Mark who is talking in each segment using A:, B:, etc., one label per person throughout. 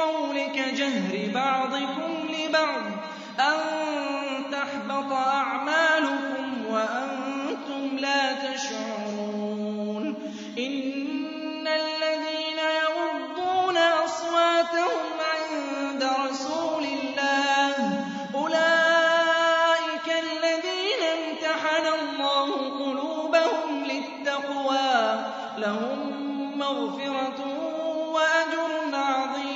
A: القول كجهر بعضكم لبعض أن تحبط أعمالكم وأنتم لا تشعرون إن الذين يغضون أصواتهم عند رسول الله أولئك الذين امتحن الله قلوبهم للتقوى لهم مغفرة وأجر عظيم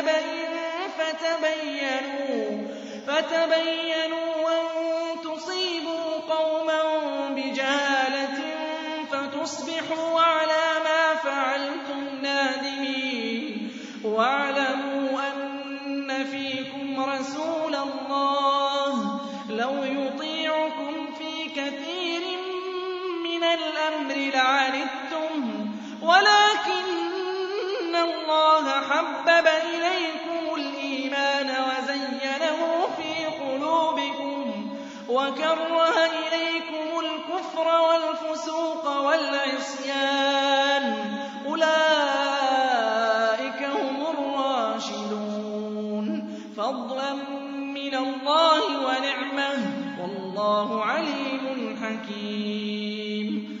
A: نَبَإٍ فَتَبَيَّنُوا, فتبينوا أَن تُصِيبُوا قَوْمًا بِجَهَالَةٍ فَتُصْبِحُوا عَلَىٰ مَا فَعَلْتُمْ نَادِمِينَ وَاعْلَمُوا أَنَّ فِيكُمْ رَسُولَ اللَّهِ لَوْ يُطِيعُكُمْ فِي كَثِيرٍ مِّنَ الْأَمْرِ لَعَنِتُّمْ حَبَّبَ إِلَيْكُمُ الْإِيمَانَ وَزَيَّنَهُ فِي قُلُوبِكُمْ وَكَرَّهَ إِلَيْكُمُ الْكُفْرَ وَالْفُسُوقَ وَالْعِصْيَانَ أُولَٰئِكَ هُمُ الرَّاشِدُونَ فَضْلًا مِّنَ اللَّهِ وَنِعْمَةً ۚ وَاللَّهُ عَلِيمٌ حَكِيمٌ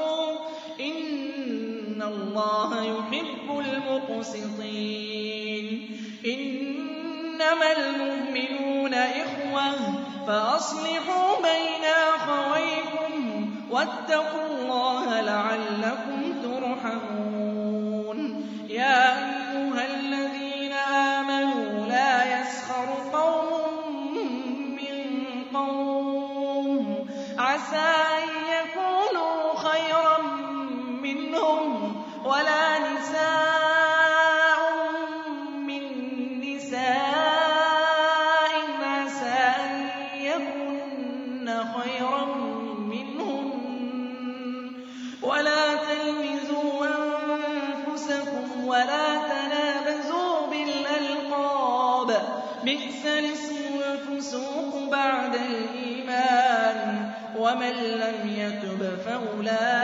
A: مُقْسِطِينَ إِنَّمَا الْمُؤْمِنُونَ إِخْوَةٌ فَأَصْلِحُوا بَيْنَ أَخَوَيْكُمْ وَاتَّقُوا اللَّهَ لَعَلَّكُمْ تُرْحَمُونَ يَا أَيُّهَا الَّذِينَ آمَنُوا لَا يَسْخَرْ قَوْمٌ مِّن قَوْمٍ عَسَىٰ أَن يَكُونُوا خَيْرًا مِّنْهُمْ وَلَا نِسَاءٌ ولا تنابزوا بالألقاب بئس الاسم الفسوق بعد الإيمان ومن لم يتب فأولئك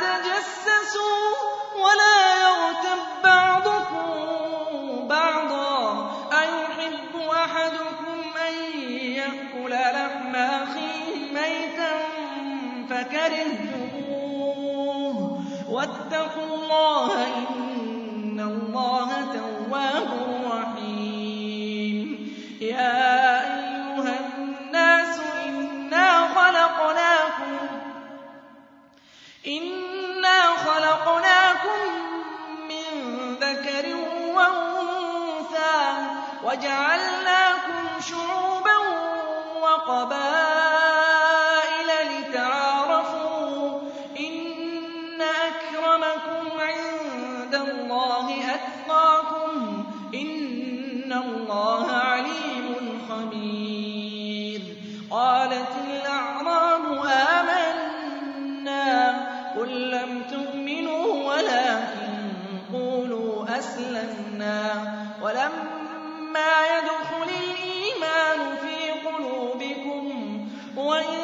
A: تَجَسَّسُوا وَلَا يَغْتَب بَّعْضُكُم بَعْضًا أَيُحِبُّ أَحَدُكُمْ أَن يَأْكُلَ لَحْمَ أَخِيهِ مَيْتًا فَكَرِهْتُمُوهُ ۚ وَاتَّقُوا اللَّهَ ۚ إِنَّ اللَّهَ تَوَّابٌ رَّحِيمٌ وَجَعَلْنَاكُمْ شُعُوبًا وَقَبَائِلَ لِتَعَارَفُوا ۚ إِنَّ أَكْرَمَكُمْ عِندَ اللَّهِ أَتْقَاكُمْ ۚ إِنَّ اللَّهَ عَلِيمٌ خَبِيرٌ قَالَتِ الْأَعْرَابُ آمَنَّا ۖ قُل لَّمْ تُؤْمِنُوا وَلَٰكِن قُولُوا أَسْلَمْنَا ولما مَّا يَدْخُلِ الْإِيمَانُ فِي قُلُوبِكُمْ ۖ وَإِن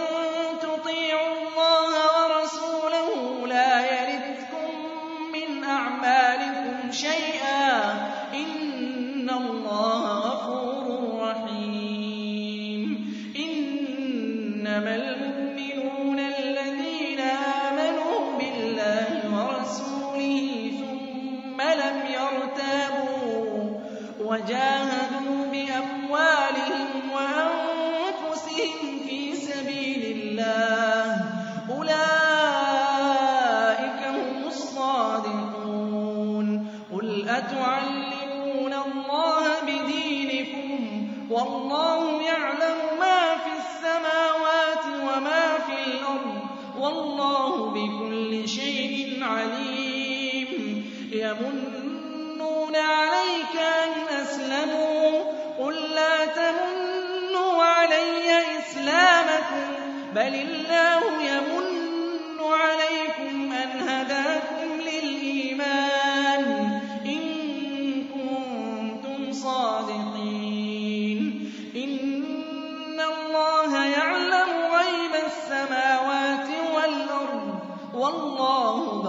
A: تُطِيعُوا اللَّهَ وَرَسُولَهُ لَا يَلِتْكُم مِّنْ أَعْمَالِكُمْ شَيْئًا ۚ إِنَّ اللَّهَ غَفُورٌ رَّحِيمٌ إِنَّمَا الْمُؤْمِنُونَ الَّذِينَ آمَنُوا بِاللَّهِ وَرَسُولِهِ ثُمَّ لَمْ يَرْتَابُوا وَاللَّهُ يَعْلَمُ مَا فِي السَّمَاوَاتِ وَمَا فِي الْأَرْضِ ۗ وَاللَّهُ بِكُلِّ شَيْءٍ عَلِيمٌ يَمُنُّونَ عَلَيْكَ أَنْ أَسْلَمُوا ۖ قُل لَّا تَمُنُّوا عَلَيَّ إِسْلَامَكُم ۖ بَلِ اللَّهُ وَاللَّهُ